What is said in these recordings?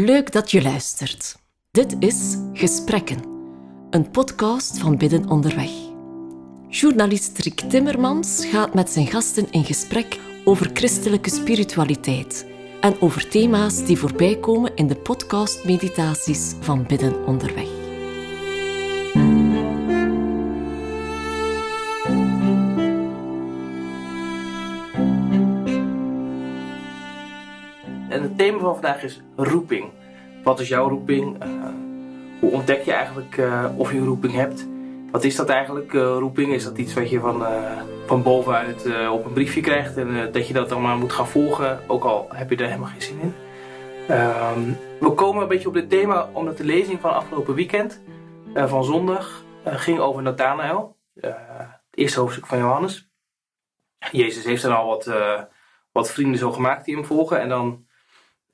Leuk dat je luistert. Dit is Gesprekken, een podcast van Bidden Onderweg. Journalist Rick Timmermans gaat met zijn gasten in gesprek over christelijke spiritualiteit en over thema's die voorbij komen in de podcast-meditaties van Bidden Onderweg. Thema van vandaag is roeping. Wat is jouw roeping? Uh, hoe ontdek je eigenlijk uh, of je een roeping hebt? Wat is dat eigenlijk, uh, roeping? Is dat iets wat je van, van bovenuit op een briefje krijgt en dat je dat dan maar moet gaan volgen, ook al heb je er helemaal geen zin in? Ehm, we komen een beetje op dit thema omdat de lezing van afgelopen weekend, van zondag, ging over Nathanael. het eerste hoofdstuk van Johannes. Jezus heeft dan al wat, wat vrienden zo gemaakt die hem volgen en dan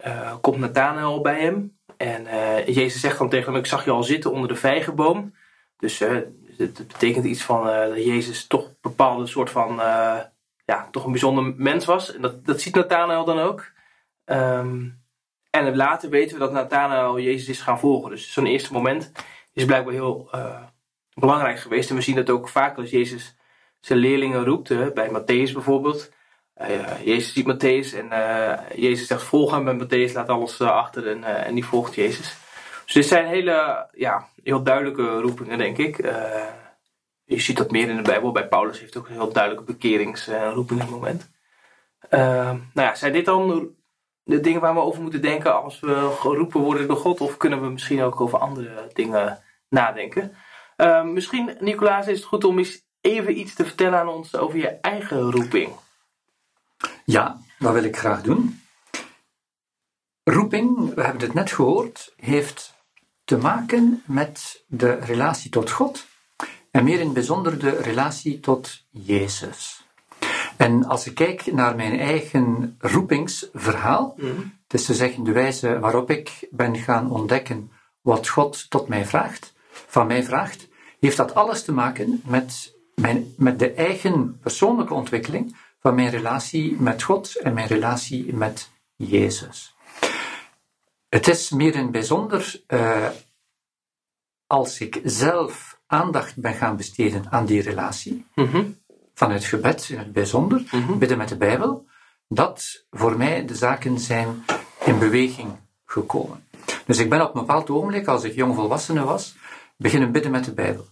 uh, komt Nathanael bij hem. En uh, Jezus zegt dan tegen hem: Ik zag je al zitten onder de vijgenboom. Dus uh, het, betekent iets van dat Jezus toch een bepaalde soort van. ja, toch een bijzonder mens was. En dat, dat ziet Nathanael dan ook. Um, en later weten we dat Nathanael Jezus is gaan volgen. Dus zo'n eerste moment is blijkbaar heel belangrijk geweest. En we zien dat ook vaak als Jezus zijn leerlingen roept. bij Matthäus bijvoorbeeld. Uh, Jezus ziet Matthäus en uh, Jezus zegt volg hem en Matthäus laat alles uh, achter en, en die volgt Jezus. Dus dit zijn hele, ja, heel duidelijke roepingen denk ik. je ziet dat meer in de Bijbel. Bij Paulus heeft ook een heel duidelijke bekeringsroepingenmoment. nou ja, zijn dit dan de dingen waar we over moeten denken als we geroepen worden door God? Of kunnen we misschien ook over andere dingen nadenken? misschien, Nicolaas, is het goed om eens even iets te vertellen aan ons over je eigen roeping. Ja, dat wil ik graag doen. Roeping, we hebben het net gehoord, heeft te maken met de relatie tot God en meer in het bijzonder de relatie tot Jezus. En als ik kijk naar mijn eigen roepingsverhaal, mm -hmm. het is te zeggen de wijze waarop ik ben gaan ontdekken wat God tot mij vraagt, van mij vraagt, heeft dat alles te maken met, mijn, met de eigen persoonlijke ontwikkeling, van mijn relatie met God en mijn relatie met Jezus. Het is meer in bijzonder uh, als ik zelf aandacht ben gaan besteden aan die relatie, mm -hmm. vanuit gebed in het bijzonder, mm -hmm. bidden met de Bijbel, dat voor mij de zaken zijn in beweging gekomen. Dus ik ben op een bepaald ogenblik, als ik jongvolwassene was, beginnen bidden met de Bijbel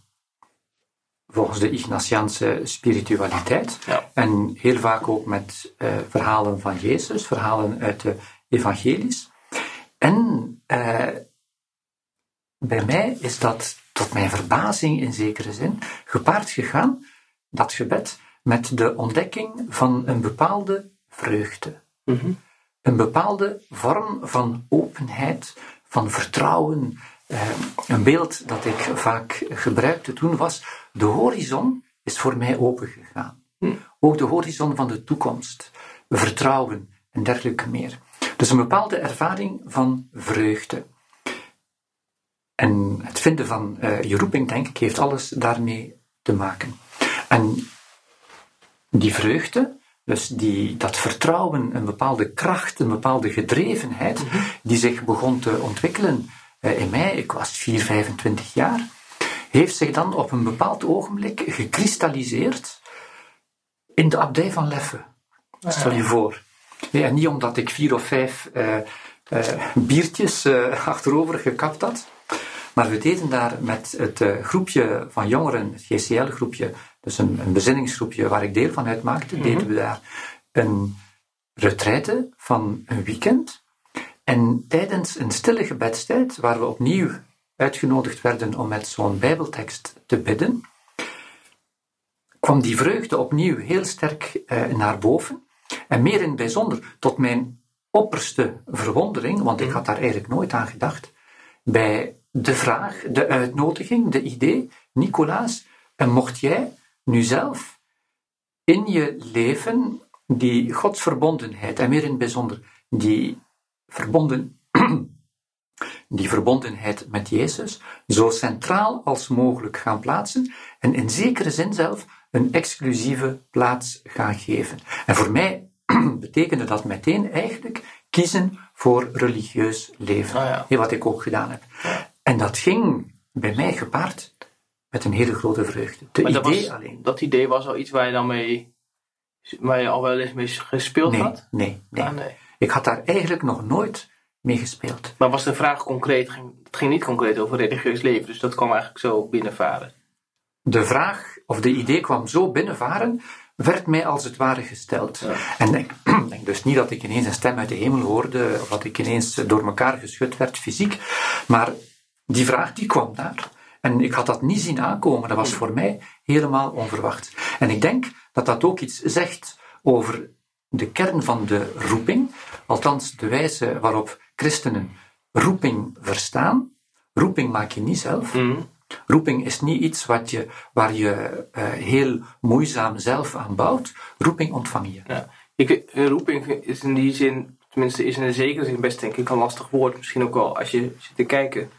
volgens de Ignatiaanse spiritualiteit. Ja. En heel vaak ook met uh, verhalen van Jezus, verhalen uit de evangelies. En uh, bij mij is dat tot mijn verbazing in zekere zin gepaard gegaan, dat gebed, met de ontdekking van een bepaalde vreugde. Mm -hmm. Een bepaalde vorm van openheid, van vertrouwen, een beeld dat ik vaak gebruikte toen was, de horizon is voor mij opengegaan. Hm. Ook de horizon van de toekomst, vertrouwen en dergelijke meer. Dus een bepaalde ervaring van vreugde. En het vinden van uh, je roeping, denk ik, heeft alles daarmee te maken. En die vreugde, dus die, dat vertrouwen, een bepaalde kracht, een bepaalde gedrevenheid, mm -hmm. die zich begon te ontwikkelen in mij, ik was 4, 25 jaar, heeft zich dan op een bepaald ogenblik gekristalliseerd in de abdij van Leffe. Stel je voor. Nee, en niet omdat ik vier of vijf uh, uh, biertjes uh, achterover gekapt had, maar we deden daar met het groepje van jongeren, het GCL-groepje, dus een, een, bezinningsgroepje waar ik deel van uitmaakte, mm -hmm. deden we daar een retraite van een weekend. En tijdens een stille gebedstijd, waar we opnieuw uitgenodigd werden om met zo'n Bijbeltekst te bidden, kwam die vreugde opnieuw heel sterk eh, naar boven. En meer in het bijzonder, tot mijn opperste verwondering, want ik had daar eigenlijk nooit aan gedacht, bij de vraag, de uitnodiging, de idee, Nicolaas, en mocht jij nu zelf in je leven die godsverbondenheid, en meer in het bijzonder die verbonden die verbondenheid met Jezus zo centraal als mogelijk gaan plaatsen en in zekere zin zelf een exclusieve plaats gaan geven. En voor mij betekende dat meteen eigenlijk kiezen voor religieus leven. Ah, ja. Wat ik ook gedaan heb. En dat ging bij mij gepaard met een hele grote vreugde. De Maar dat, idee was, alleen. dat idee was al iets waar je dan mee, waar je al wel eens mee gespeeld Nee, had? nee, nee. Ah, nee. Ik had daar eigenlijk nog nooit mee gespeeld. Maar was de vraag concreet? Ging, het ging niet concreet over religieus leven, dus dat kwam eigenlijk zo binnenvaren. De vraag, of de idee kwam zo binnenvaren, werd mij als het ware gesteld. Ja. En ik denk dus niet dat ik ineens een stem uit de hemel hoorde, of dat ik ineens door elkaar geschud werd fysiek, maar die vraag die kwam daar. En ik had dat niet zien aankomen, dat was voor mij helemaal onverwacht. En ik denk dat dat ook iets zegt over de kern van de roeping, althans de wijze waarop christenen roeping verstaan. Roeping maak je niet zelf. Mhm. Roeping is niet iets wat je, waar je eh, heel moeizaam zelf aan bouwt. Roeping ontvang je. Ja. Ik, een roeping is in die zin, tenminste is in een zekere zin best denk ik een lastig woord. Misschien ook wel als je zit te kijken,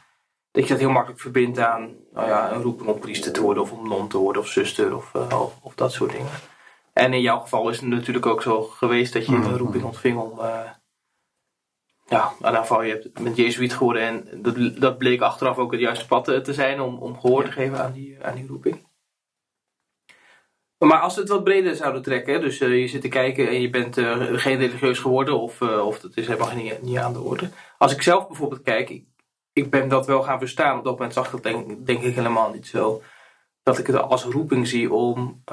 dat je dat heel makkelijk verbindt aan nou ja, een roeping om priester te worden of om non te worden of zuster of, eh, of, of dat soort dingen. En in jouw geval is het natuurlijk ook zo geweest dat je een roeping ontving om, eh, ja, geval je bent jezuïet geworden en dat, dat bleek achteraf ook het juiste pad eh, te zijn om, om gehoor te geven aan die, aan die roeping. Maar als we het wat breder zouden trekken, dus eh, je zit te kijken en je bent geen religieus geworden of, of dat is helemaal niet, niet aan de orde. Als ik zelf bijvoorbeeld kijk, ik, ik ben dat wel gaan verstaan. Op dat moment zag ik dat denk, denk ik helemaal niet zo. Dat ik het als roeping zie om,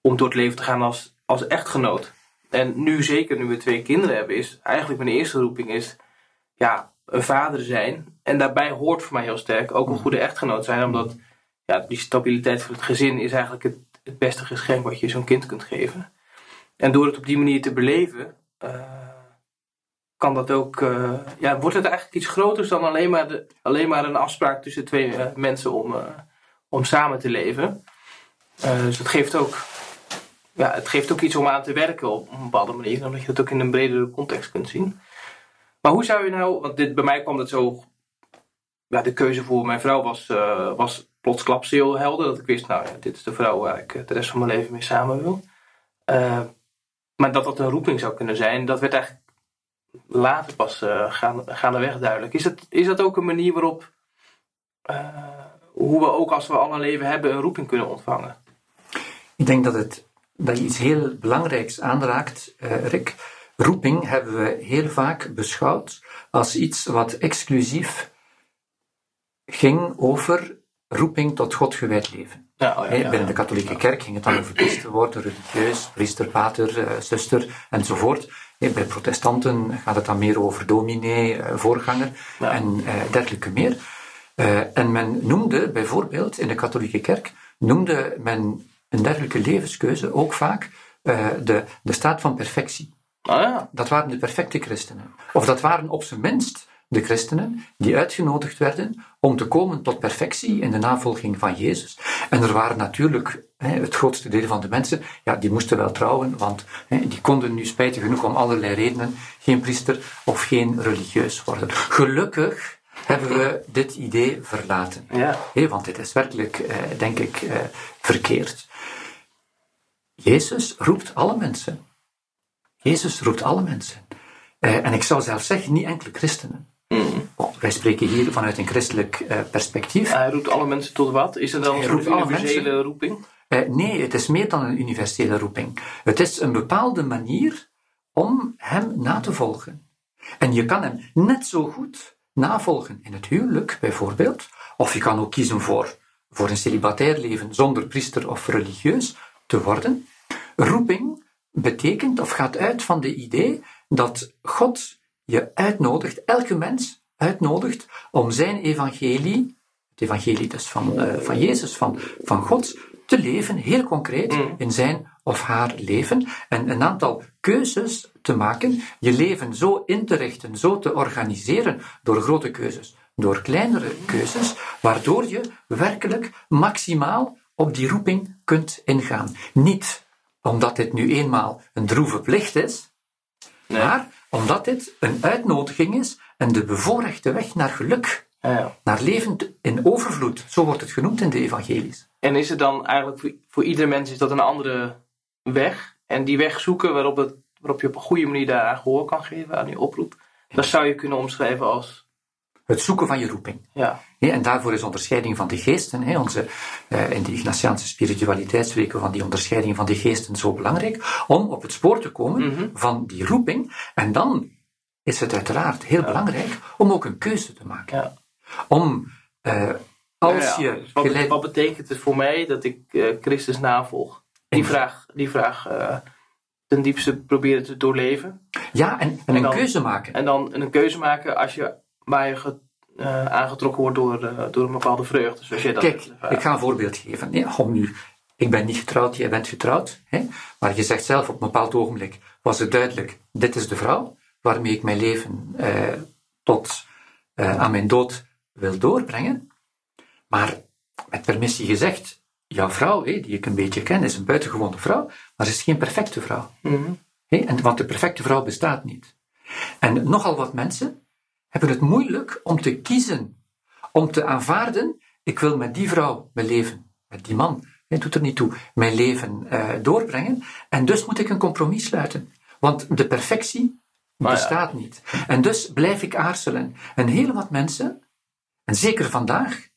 om door het leven te gaan als, als echtgenoot. En nu zeker, nu we twee kinderen hebben, is eigenlijk mijn eerste roeping is ja, een vader zijn. En daarbij hoort voor mij heel sterk ook een goede echtgenoot zijn, omdat ja, die stabiliteit van het gezin is eigenlijk het, het beste geschenk wat je zo'n kind kunt geven. En door het op die manier te beleven, eh, kan dat ook, eh, ja, wordt het eigenlijk iets groters dan alleen maar, de, alleen maar een afspraak tussen twee eh, mensen om, om samen te leven. Dus het geeft, ook, ja, het geeft ook iets om aan te werken op een bepaalde manier, omdat je dat ook in een bredere context kunt zien. Maar hoe zou je nou, want dit, bij mij kwam het zo ja, de keuze voor mijn vrouw was, eh, was plotsklaps heel helder. Dat ik wist, nou ja, dit is de vrouw waar ik eh, de rest van mijn leven mee samen wil. Eh, maar dat dat een roeping zou kunnen zijn, dat werd eigenlijk later pas uh, gaan, gaandeweg duidelijk. Is dat, is dat ook een manier waarop, hoe we ook als we al een leven hebben, een roeping kunnen ontvangen? Ik denk dat, het, dat je iets heel belangrijks aanraakt, eh, Rick. Roeping hebben we heel vaak beschouwd als iets wat exclusief ging over roeping tot God gewijd leven. Ja, oh ja, Hè, ja, Binnen de katholieke kerk ging het dan over priester worden, religieus, priester, pater, eh, zuster enzovoort. Bij protestanten gaat het dan meer over dominee, eh, voorganger en dergelijke meer. En men noemde bijvoorbeeld in de katholieke kerk, noemde men een dergelijke levenskeuze ook vaak eh, de, de staat van perfectie. Ah, ja. Dat waren de perfecte christenen. Of dat waren op zijn minst de christenen die uitgenodigd werden om te komen tot perfectie in de navolging van Jezus. En er waren natuurlijk hè, het grootste deel van de mensen, ja, die moesten wel trouwen, want hè, die konden nu spijtig genoeg om allerlei redenen geen priester of geen religieus worden. Gelukkig hebben we dit idee verlaten. ja. Hè, want dit is werkelijk, eh, denk ik, eh, verkeerd. Jezus roept alle mensen. Jezus roept alle mensen. Eh, en ik zou zelfs zeggen, niet enkele christenen. Mm. Oh, wij spreken hier vanuit een christelijk eh, perspectief. Hij roept alle mensen tot wat? Is er dan een soort universele roeping? Eh, nee, het is meer dan een universele roeping. Het is een bepaalde manier om hem na te volgen. En je kan hem net zo goed navolgen in het huwelijk, bijvoorbeeld. Of je kan ook kiezen voor, voor een celibatair leven zonder priester of religieus te worden. Roeping betekent of gaat uit van de idee dat God je uitnodigt, elke mens uitnodigt, om zijn evangelie, het evangelie dus van, eh, van Jezus, van, van God, te leven, heel concreet, in zijn of haar leven. En een aantal keuzes te maken, je leven zo in te richten, zo te organiseren, door grote keuzes, door kleinere keuzes, waardoor je werkelijk maximaal op die roeping kunt ingaan. Niet omdat dit nu eenmaal een droeve plicht is, Nee. maar omdat dit een uitnodiging is en de bevoorrechte weg naar geluk, ja. naar leven in overvloed. Zo wordt het genoemd in de evangelies. En is het dan eigenlijk voor, voor iedere mens is dat een andere weg? En die weg zoeken waarop het waarop je op een goede manier daaraan gehoor kan geven aan die oproep, dat zou je kunnen omschrijven als. Het zoeken van je roeping. Ja. en daarvoor is onderscheiding van de geesten, onze, uh, in de Ignatiaanse spiritualiteit spreken van die onderscheiding van de geesten zo belangrijk, om op het spoor te komen Mhm. van die roeping. En dan is het uiteraard heel belangrijk om ook een keuze te maken. Ja. Om, uh, als je Dus wat, geleid- wat betekent het voor mij dat ik eh, Christus navolg? Die vraag, die vraag eh, ten diepste proberen te doorleven. Ja, en, en En een keuze maken. En dan een keuze maken als je, waar je eh, aangetrokken wordt door, eh, door een bepaalde vreugde. Zoals jij dat Kijk, hebt ervaren. ik ga een voorbeeld geven. Ja, om nu, ik ben niet getrouwd, jij bent getrouwd. Hè? Maar je zegt zelf op een bepaald ogenblik, was het duidelijk, dit is de vrouw waarmee ik mijn leven eh, tot eh, aan mijn dood wil doorbrengen. Maar met permissie gezegd, jouw vrouw, hè, die ik een beetje ken, is een buitengewone vrouw, maar ze is geen perfecte vrouw. Hè? En, want de perfecte vrouw bestaat niet. En nogal wat mensen hebben het moeilijk om te kiezen, om te aanvaarden, ik wil met die vrouw mijn leven, met die man, het doet er niet toe, mijn leven eh, doorbrengen. En dus moet ik een compromis sluiten. Want de perfectie Maar ja. bestaat niet. En dus blijf ik aarzelen. En heel wat mensen, en zeker vandaag,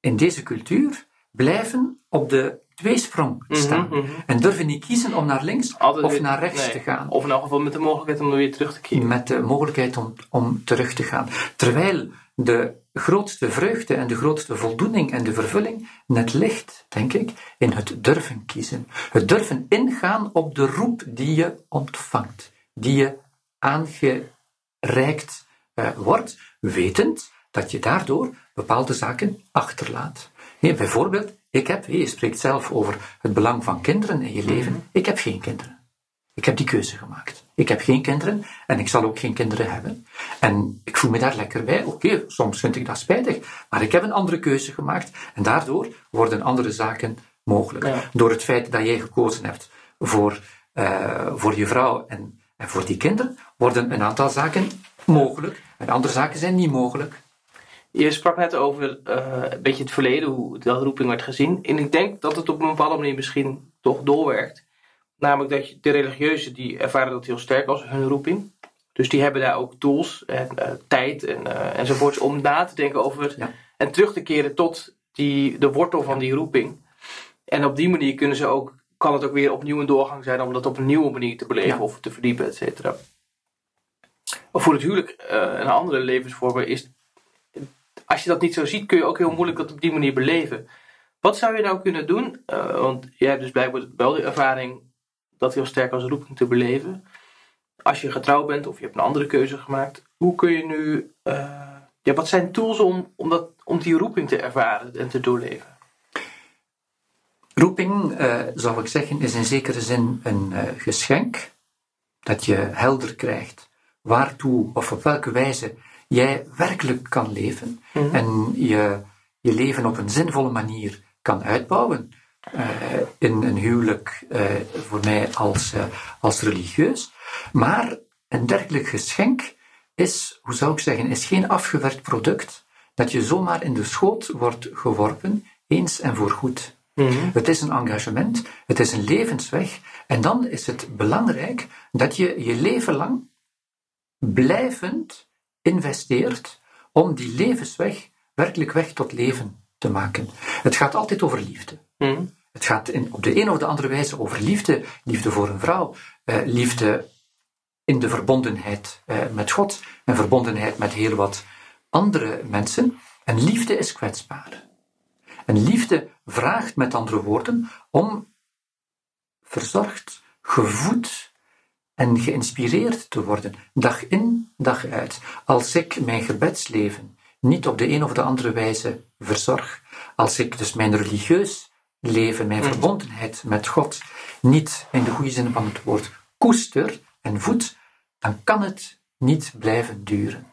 in deze cultuur, blijven op de tweesprong staan. mhm. En durven niet kiezen om naar links Altijd of weer- naar rechts nee. te gaan. Of in elk geval met de mogelijkheid om er weer terug te keren. Met de mogelijkheid om, om terug te gaan. Terwijl de grootste vreugde en de grootste voldoening en de vervulling net ligt, denk ik, in het durven kiezen. Het durven ingaan op de roep die je ontvangt, die je aangereikt eh, wordt, wetend dat je daardoor bepaalde zaken achterlaat. Hé, bijvoorbeeld, ik heb, je spreekt zelf over het belang van kinderen in je leven. Ik heb geen kinderen. Ik heb die keuze gemaakt. Ik heb geen kinderen en ik zal ook geen kinderen hebben. En ik voel me daar lekker bij. Oké, soms vind ik dat spijtig, maar ik heb een andere keuze gemaakt en daardoor worden andere zaken mogelijk. Ja. Door het feit dat jij gekozen hebt voor, eh, voor je vrouw en, en voor die kinderen, worden een aantal zaken mogelijk en andere zaken zijn niet mogelijk. Je sprak net over eh, een beetje het verleden, hoe dat roeping werd gezien. En ik denk dat het op een bepaalde manier misschien toch doorwerkt. Namelijk dat je, de religieuzen die ervaren dat heel sterk als hun roeping. Dus die hebben daar ook tools en eh, tijd en, eh, enzovoorts om na te denken over Ja. en terug te keren tot die, de wortel van die roeping. En op die manier kunnen ze ook, kan het ook weer opnieuw een doorgang zijn om dat op een nieuwe manier te beleven Ja. of te verdiepen, et cetera. Voor het huwelijk eh, en andere levensvormen is als je dat niet zo ziet, kun je ook heel moeilijk dat op die manier beleven. Wat zou je nou kunnen doen? Eh, want jij hebt dus blijkbaar wel de ervaring dat heel sterk als roeping te beleven. Als je getrouwd bent of je hebt een andere keuze gemaakt, hoe kun je nu. eh, ja, wat zijn tools om, om, dat, om die roeping te ervaren en te doorleven? Roeping, eh, zou ik zeggen, is in zekere zin een geschenk dat je helder krijgt waartoe of op welke wijze jij werkelijk kan leven Mhm. en je, je leven op een zinvolle manier kan uitbouwen. Eh, in een huwelijk eh, voor mij als, eh, als religieus. Maar een dergelijk geschenk is, hoe zou ik zeggen, is geen afgewerkt product dat je zomaar in de schoot wordt geworpen, eens en voorgoed. Het is een engagement, het is een levensweg. En dan is het belangrijk dat je je leven lang blijvend investeert om die levensweg werkelijk weg tot leven te maken. Het gaat altijd over liefde. Mhm. Het gaat in, op de een of de andere wijze over liefde. Liefde voor een vrouw, eh, liefde in de verbondenheid eh, met God en verbondenheid met heel wat andere mensen. En liefde is kwetsbaar. En liefde vraagt met andere woorden om verzorgd, gevoed en geïnspireerd te worden, dag in, dag uit. Als ik mijn gebedsleven niet op de een of de andere wijze verzorg, als ik dus mijn religieus leven, mijn verbondenheid met God, niet in de goede zin van het woord koester en voed, dan kan het niet blijven duren.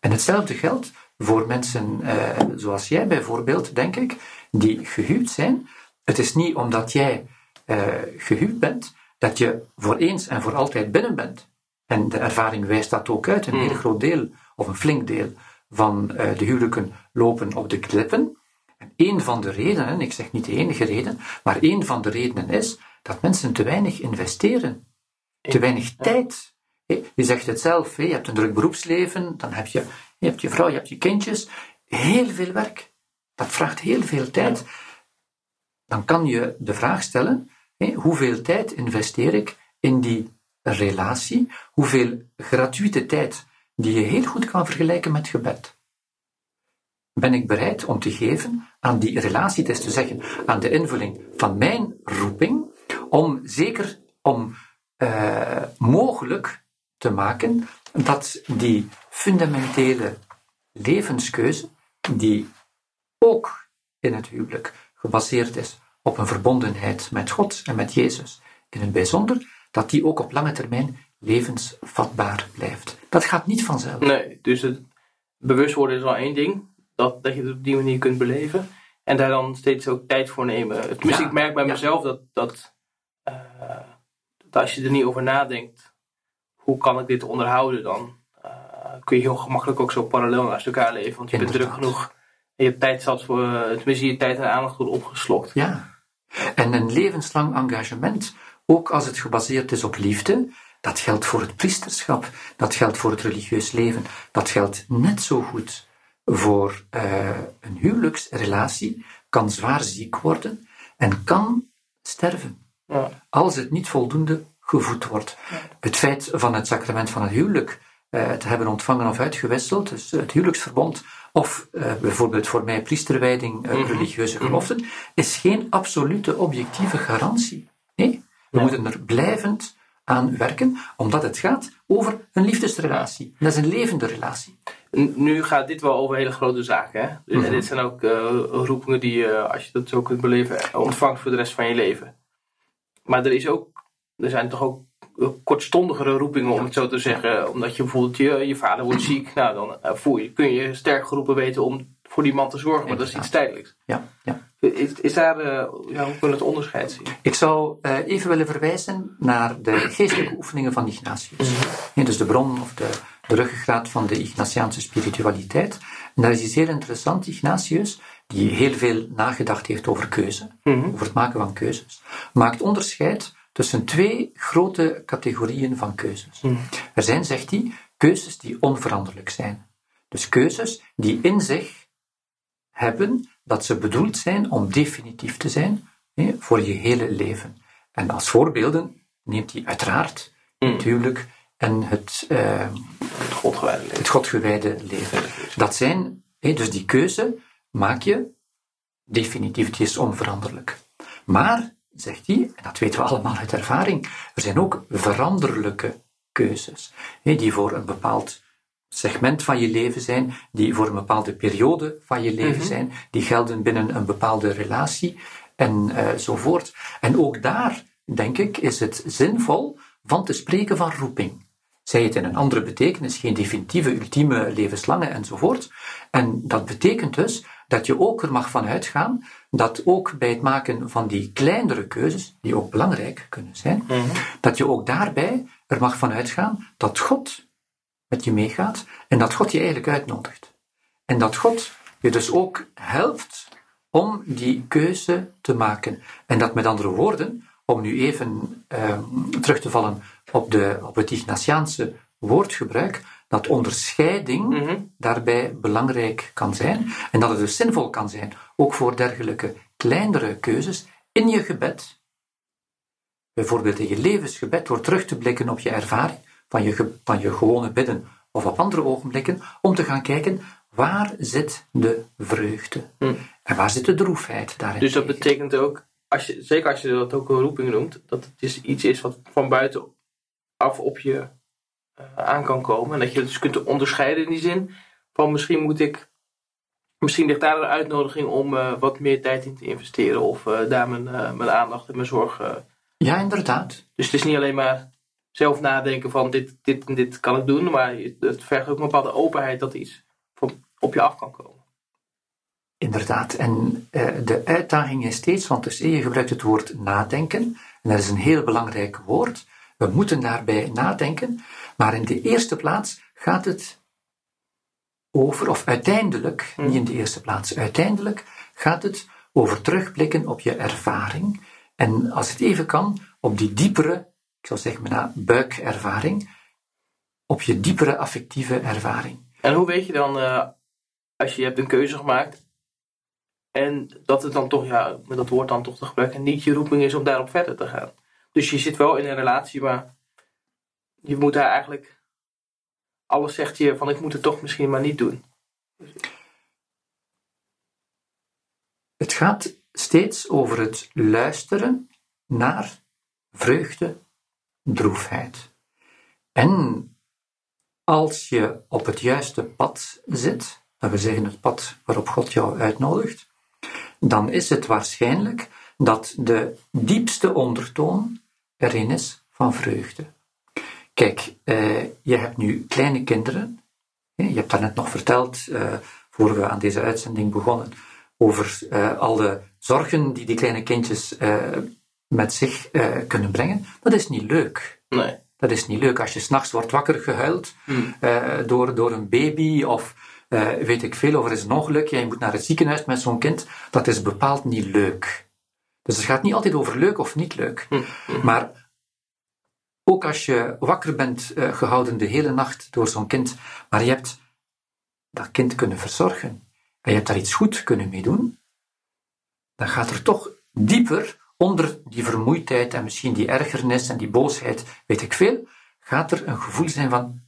En hetzelfde geldt voor mensen eh, zoals jij bijvoorbeeld, denk ik, die gehuwd zijn. Het is niet omdat jij eh, gehuwd bent, dat je voor eens en voor altijd binnen bent. En de ervaring wijst dat ook uit. Een Mm. heel groot deel, of een flink deel, van eh, de huwelijken lopen op de klippen. En een van de redenen, ik zeg niet de enige reden, maar een van de redenen is dat mensen te weinig investeren te weinig tijd. Je zegt het zelf, je hebt een druk beroepsleven, dan heb je, je hebt je vrouw, je hebt je kindjes. Heel veel werk. Dat vraagt heel veel tijd. Dan kan je de vraag stellen, hoeveel tijd investeer ik in die relatie? Hoeveel gratuite tijd die je heel goed kan vergelijken met gebed? ben ik bereid om te geven aan die relatie, is te zeggen, aan de invulling van mijn roeping, om zeker om uh, mogelijk te maken dat die fundamentele levenskeuze, die ook in het huwelijk gebaseerd is op een verbondenheid met God en met Jezus in het bijzonder, dat die ook op lange termijn levensvatbaar blijft. Dat gaat niet vanzelf. Nee, dus het bewust worden is al één ding, dat, dat je het op die manier kunt beleven. En daar dan steeds ook tijd voor nemen. Tenminste, ja, ik merk bij mezelf dat, dat, uh, dat, als je er niet over nadenkt, hoe kan ik dit onderhouden dan? Uh, kun je heel gemakkelijk ook zo parallel naast elkaar leven. Want je bent druk genoeg. En je hebt tijd zat voor, uh, tenminste je tijd en aandacht goed opgeslokt. Ja. En een levenslang engagement, ook als het gebaseerd is op liefde, dat geldt voor het priesterschap, dat geldt voor het religieus leven, dat geldt net zo goed voor uh, een huwelijksrelatie kan zwaar ziek worden en kan sterven. Ja. Als het niet voldoende gevoed wordt. Het feit van het sacrament van het huwelijk uh, te hebben ontvangen of uitgewisseld, dus het huwelijksverbond, of uh, bijvoorbeeld voor mij priesterwijding, mm -hmm. religieuze geloften, is geen absolute objectieve garantie. Nee, we ja. moeten er blijvend aan werken, omdat het gaat over een liefdesrelatie. Dat is een levende relatie. Nu gaat dit wel over hele grote zaken. Hè? Dus, En dit zijn ook uh, roepingen die je, als je dat zo kunt beleven, ontvangt voor de rest van je leven. Maar er, is ook, er zijn toch ook kortstondigere roepingen, om het zo te zeggen. Omdat je bijvoorbeeld je, je vader wordt ziek. Nou, dan uh, voel je, kun je sterk geroepen weten om voor die man te zorgen. Maar dat is iets tijdelijks. Ja, ja. Is, is daar, uh, ja, hoe kun je het onderscheid zien? Ik zou uh, even willen verwijzen naar de geestelijke oefeningen van Ignatius. Ja, dus de bron of de, de ruggengraat van de Ignatiaanse spiritualiteit. En daar is iets heel interessant. Ignatius, die heel veel nagedacht heeft over keuze, mm -hmm. over het maken van keuzes, maakt onderscheid tussen twee grote categorieën van keuzes. Mm. Er zijn, zegt hij, keuzes die onveranderlijk zijn. Dus keuzes die in zich hebben dat ze bedoeld zijn om definitief te zijn hè, voor je hele leven. En als voorbeelden neemt hij uiteraard mm. natuurlijk en het, uh, het, godgewijde leven. het godgewijde leven. Dat zijn, hè, dus die keuze maak je definitief, die is onveranderlijk. Maar, zegt hij, en dat weten we allemaal uit ervaring, er zijn ook veranderlijke keuzes, die voor een bepaald segment van je leven zijn, die voor een bepaalde periode van je leven mhm. zijn, die gelden binnen een bepaalde relatie en uh, En ook daar, denk ik, is het zinvol van te spreken van roeping. Zij het in een andere betekenis, geen definitieve, ultieme, levenslange enzovoort. En dat betekent dus dat je ook er mag van uitgaan dat ook bij het maken van die kleinere keuzes, die ook belangrijk kunnen zijn, mhm. dat je ook daarbij er mag van uitgaan dat God met je meegaat en dat God je eigenlijk uitnodigt. En dat God je dus ook helpt om die keuze te maken. En dat met andere woorden, om nu even eh, terug te vallen op, de, op het Ignatiaanse woordgebruik, dat onderscheiding mhm. daarbij belangrijk kan zijn en dat het dus zinvol kan zijn, ook voor dergelijke kleinere keuzes in je gebed. Bijvoorbeeld in je levensgebed, door terug te blikken op je ervaring van je, van je gewone bidden of op andere ogenblikken, om te gaan kijken waar zit de vreugde hm. en waar zit de droefheid daarin. Dus dat betekent ook, als je, zeker als je dat ook een roeping noemt, dat het is iets is wat van buiten af op je aan kan komen. En dat je het dus kunt onderscheiden in die zin van misschien moet ik, misschien ligt daar een uitnodiging om uh, wat meer tijd in te investeren of uh, daar mijn, mijn aandacht en mijn zorg. ja, inderdaad. Dus het is niet alleen maar zelf nadenken van dit, dit en dit kan ik doen, maar het vergt ook een bepaalde openheid dat iets van op je af kan komen. Inderdaad, en de uitdaging is steeds, want dus je gebruikt het woord nadenken, en dat is een heel belangrijk woord. We moeten daarbij nadenken, maar in de eerste plaats gaat het over, of uiteindelijk, niet in de eerste plaats, uiteindelijk gaat het over terugblikken op je ervaring en als het even kan, op die diepere ik zou zeggen buikervaring, op je diepere affectieve ervaring. En hoe weet je dan, uh, als je hebt een keuze gemaakt, en dat het dan toch, ja, met dat woord dan toch te gebruiken, niet je roeping is om daarop verder te gaan. Dus je zit wel in een relatie, maar je moet daar eigenlijk, alles zegt je van ik moet het toch misschien maar niet doen. Het gaat steeds over het luisteren naar vreugde, droefheid. En als je op het juiste pad zit, dat we zeggen het pad waarop God jou uitnodigt, dan is het waarschijnlijk dat de diepste ondertoon erin is van vreugde. Kijk, eh, je hebt nu kleine kinderen. Je hebt daarnet nog verteld, eh, voor we aan deze uitzending begonnen, over uh, al de zorgen die die kleine kindjes uh, met zich uh, kunnen brengen. Dat is niet leuk. Nee. Dat is niet leuk als je s'nachts wordt wakker gehuild hmm. door, door een baby of weet ik veel, of er is een ongeluk je moet naar het ziekenhuis met zo'n kind. Dat is bepaald niet leuk. Dus het gaat niet altijd over leuk of niet leuk. Hmm. Hmm. Maar ook als je wakker bent gehouden de hele nacht door zo'n kind, maar je hebt dat kind kunnen verzorgen en je hebt daar iets goed kunnen mee doen, dan gaat er toch dieper onder die vermoeidheid en misschien die ergernis en die boosheid, weet ik veel, gaat er een gevoel zijn van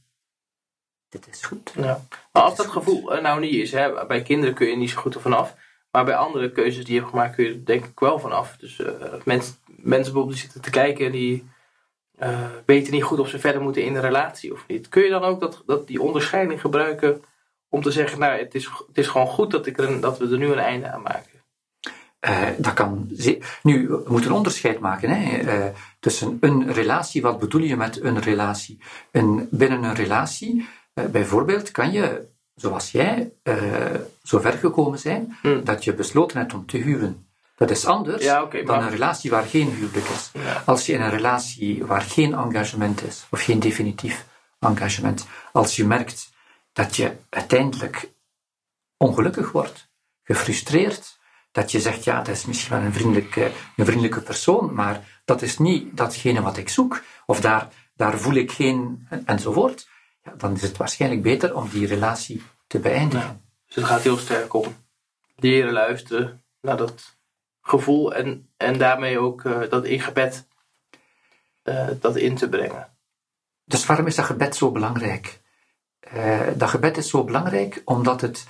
dit is goed. Ja. Maar als dat gevoel er nou niet is, hè, bij kinderen kun je niet zo goed ervan af, maar bij andere keuzes die je hebt gemaakt kun je er denk ik wel vanaf. Dus uh, mensen, mensen bijvoorbeeld die zitten te kijken en die uh, weten niet goed of ze verder moeten in een relatie of niet. Kun je dan ook dat, dat die onderscheiding gebruiken om te zeggen, nou, het is, het is gewoon goed dat, ik er dat we er nu een einde aan maken. Uh, dat kan nu, we moeten een onderscheid maken hè, uh, tussen een relatie. Wat bedoel je met een relatie? En binnen een relatie, uh, bijvoorbeeld, kan je, zoals jij, zo ver gekomen zijn hmm. dat je besloten hebt om te huwen. Dat is anders ja, okay, dan een relatie waar geen huwelijk is. Ja. Als je in een relatie waar geen engagement is, of geen definitief engagement, als je merkt dat je uiteindelijk ongelukkig wordt, gefrustreerd, dat je zegt, ja, dat is misschien wel een vriendelijke, een vriendelijke persoon, maar dat is niet datgene wat ik zoek, of daar, daar voel ik geen, enzovoort, ja, dan is het waarschijnlijk beter om die relatie te beëindigen. dus het gaat heel sterk om leren luisteren naar dat gevoel en, en daarmee ook uh, dat in gebed uh, dat in te brengen. Dus waarom is dat gebed zo belangrijk? Uh, dat gebed is zo belangrijk omdat het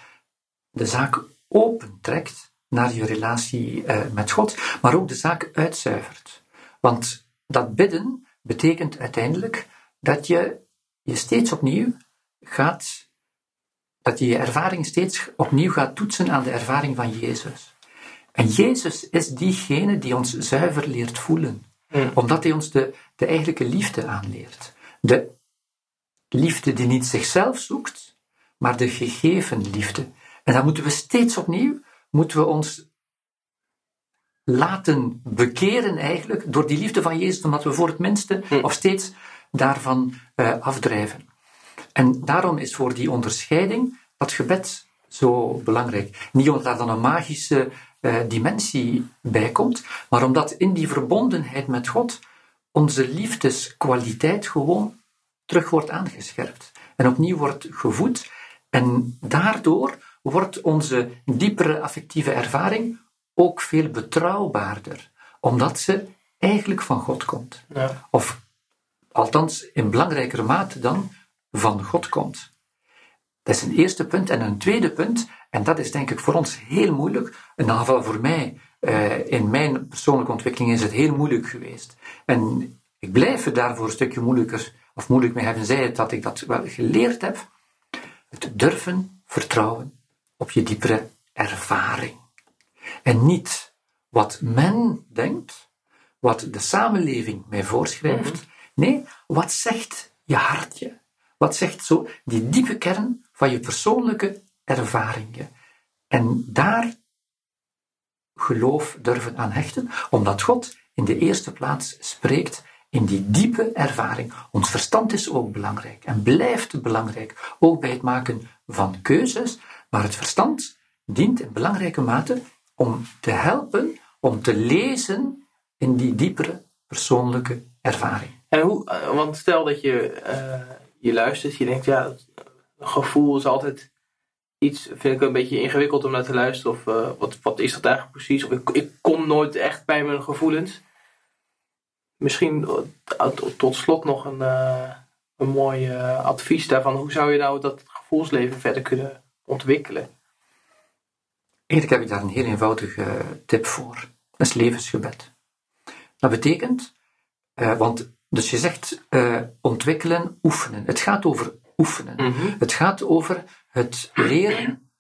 de zaak opentrekt naar je relatie met God, maar ook de zaak uitzuivert. Want dat bidden betekent uiteindelijk dat je je steeds opnieuw gaat, dat je je ervaring steeds opnieuw gaat toetsen aan de ervaring van Jezus. En Jezus is diegene die ons zuiver leert voelen, mm. omdat hij ons de, de eigenlijke liefde aanleert. De liefde die niet zichzelf zoekt, maar de gegeven liefde. En dan moeten we steeds opnieuw, moeten we ons laten bekeren eigenlijk door die liefde van Jezus, omdat we voor het minste hm. of steeds daarvan uh, afdrijven. En daarom is voor die onderscheiding dat gebed zo belangrijk. Niet omdat daar dan een magische uh, dimensie bij komt, maar omdat in die verbondenheid met God onze liefdeskwaliteit gewoon terug wordt aangescherpt en opnieuw wordt gevoed. En daardoor wordt onze diepere affectieve ervaring ook veel betrouwbaarder, omdat ze eigenlijk van God komt. Ja. Of althans in belangrijkere mate dan van God komt. Dat is een eerste punt. En een tweede punt, en dat is denk ik voor ons heel moeilijk, in ieder geval voor mij, uh, in mijn persoonlijke ontwikkeling is het heel moeilijk geweest. En ik blijf het daarvoor een stukje moeilijker of moeilijk mee hebben, zij het dat ik dat wel geleerd heb. Het durven vertrouwen op je diepere ervaring. En niet wat men denkt, wat de samenleving mij voorschrijft. Mhm. Nee, wat zegt je hartje? Wat zegt zo die diepe kern van je persoonlijke ervaringen? En daar geloof durven aan hechten, omdat God in de eerste plaats spreekt in die diepe ervaring. Ons verstand is ook belangrijk en blijft belangrijk, ook bij het maken van keuzes, maar het verstand dient in belangrijke mate om te helpen, om te lezen in die diepere persoonlijke ervaring. En hoe, eh, want stel dat je, eh, je luistert, je denkt, ja, gevoel is altijd iets, vind ik een beetje ingewikkeld om naar te luisteren. Of eh, wat, wat is dat eigenlijk precies? Of ik, ik kom nooit echt bij mijn gevoelens. Misschien eh, tot- slot nog een, eh, een mooi advies daarvan. Hoe zou je nou dat gevoelsleven verder kunnen ontwikkelen? Eigenlijk heb ik daar een heel eenvoudige tip voor. Dat is levensgebed. Dat betekent, want dus je zegt ontwikkelen, oefenen. Het gaat over oefenen. Het gaat over het leren,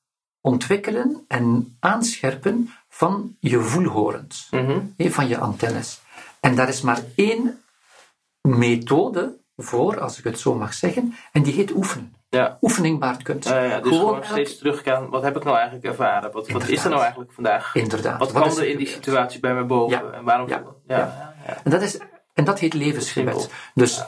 ontwikkelen en aanscherpen van je voelhorens, Mhm. van je antennes. En daar is maar één methode voor, als ik het zo mag zeggen, en die heet oefenen. Ja. Oefening baart kunst. Ja, dus gewoon, steeds teruggaan. Wat heb ik nou eigenlijk ervaren? Wat, wat is er nou eigenlijk vandaag? Inderdaad. Wat Wat kwam er in die situatie bij mij boven? Ja. En waarom? Ja. Ja. En dat, is, en dat heet levensgebed. Dus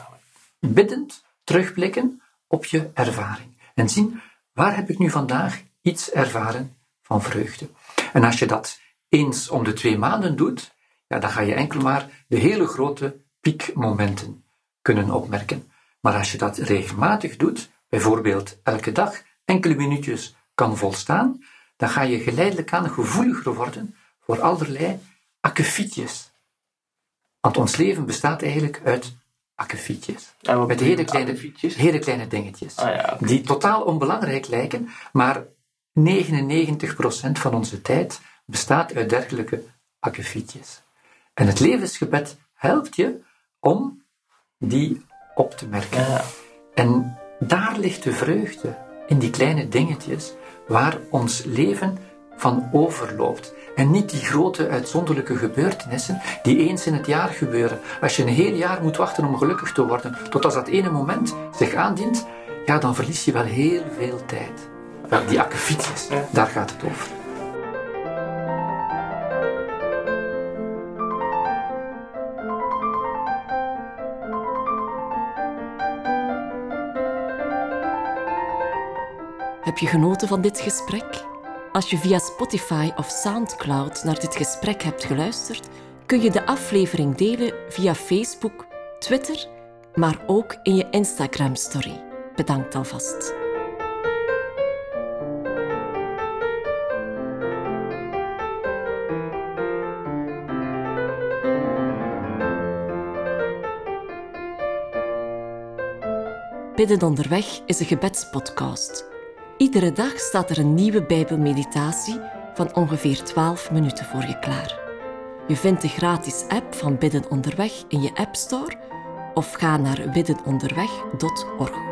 biddend terugblikken op je ervaring. En zien, waar heb ik nu vandaag iets ervaren van vreugde? En als je dat eens om de twee maanden doet, ja, dan ga je enkel maar de hele grote piekmomenten kunnen opmerken. Maar als je dat regelmatig doet, bijvoorbeeld elke dag enkele minuutjes kan volstaan, dan ga je geleidelijk aan gevoeliger worden voor allerlei akkefietjes. Want ons leven bestaat eigenlijk uit akkefietjes. Wat Met hele kleine, akkefietjes? hele kleine dingetjes. Ah, ja. Die totaal onbelangrijk lijken, maar 99% van onze tijd bestaat uit dergelijke akkefietjes. En het levensgebed helpt je om die op te merken. Ja. En daar ligt de vreugde, in die kleine dingetjes, waar ons leven van overloopt. En niet die grote uitzonderlijke gebeurtenissen die eens in het jaar gebeuren. Als je een heel jaar moet wachten om gelukkig te worden, tot als dat ene moment zich aandient, ja, dan verlies je wel heel veel tijd. Wel, die akkefietjes, daar gaat het over. Heb je genoten van dit gesprek? Als je via Spotify of SoundCloud naar dit gesprek hebt geluisterd, kun je de aflevering delen via Facebook, Twitter, maar ook in je Instagram-story. Bedankt alvast. Bidden onderweg is een gebedspodcast. Iedere dag staat er een nieuwe Bijbelmeditatie van ongeveer 12 minuten voor je klaar. Je vindt de gratis app van Bidden onderweg in je App Store of ga naar biddenonderweg.org.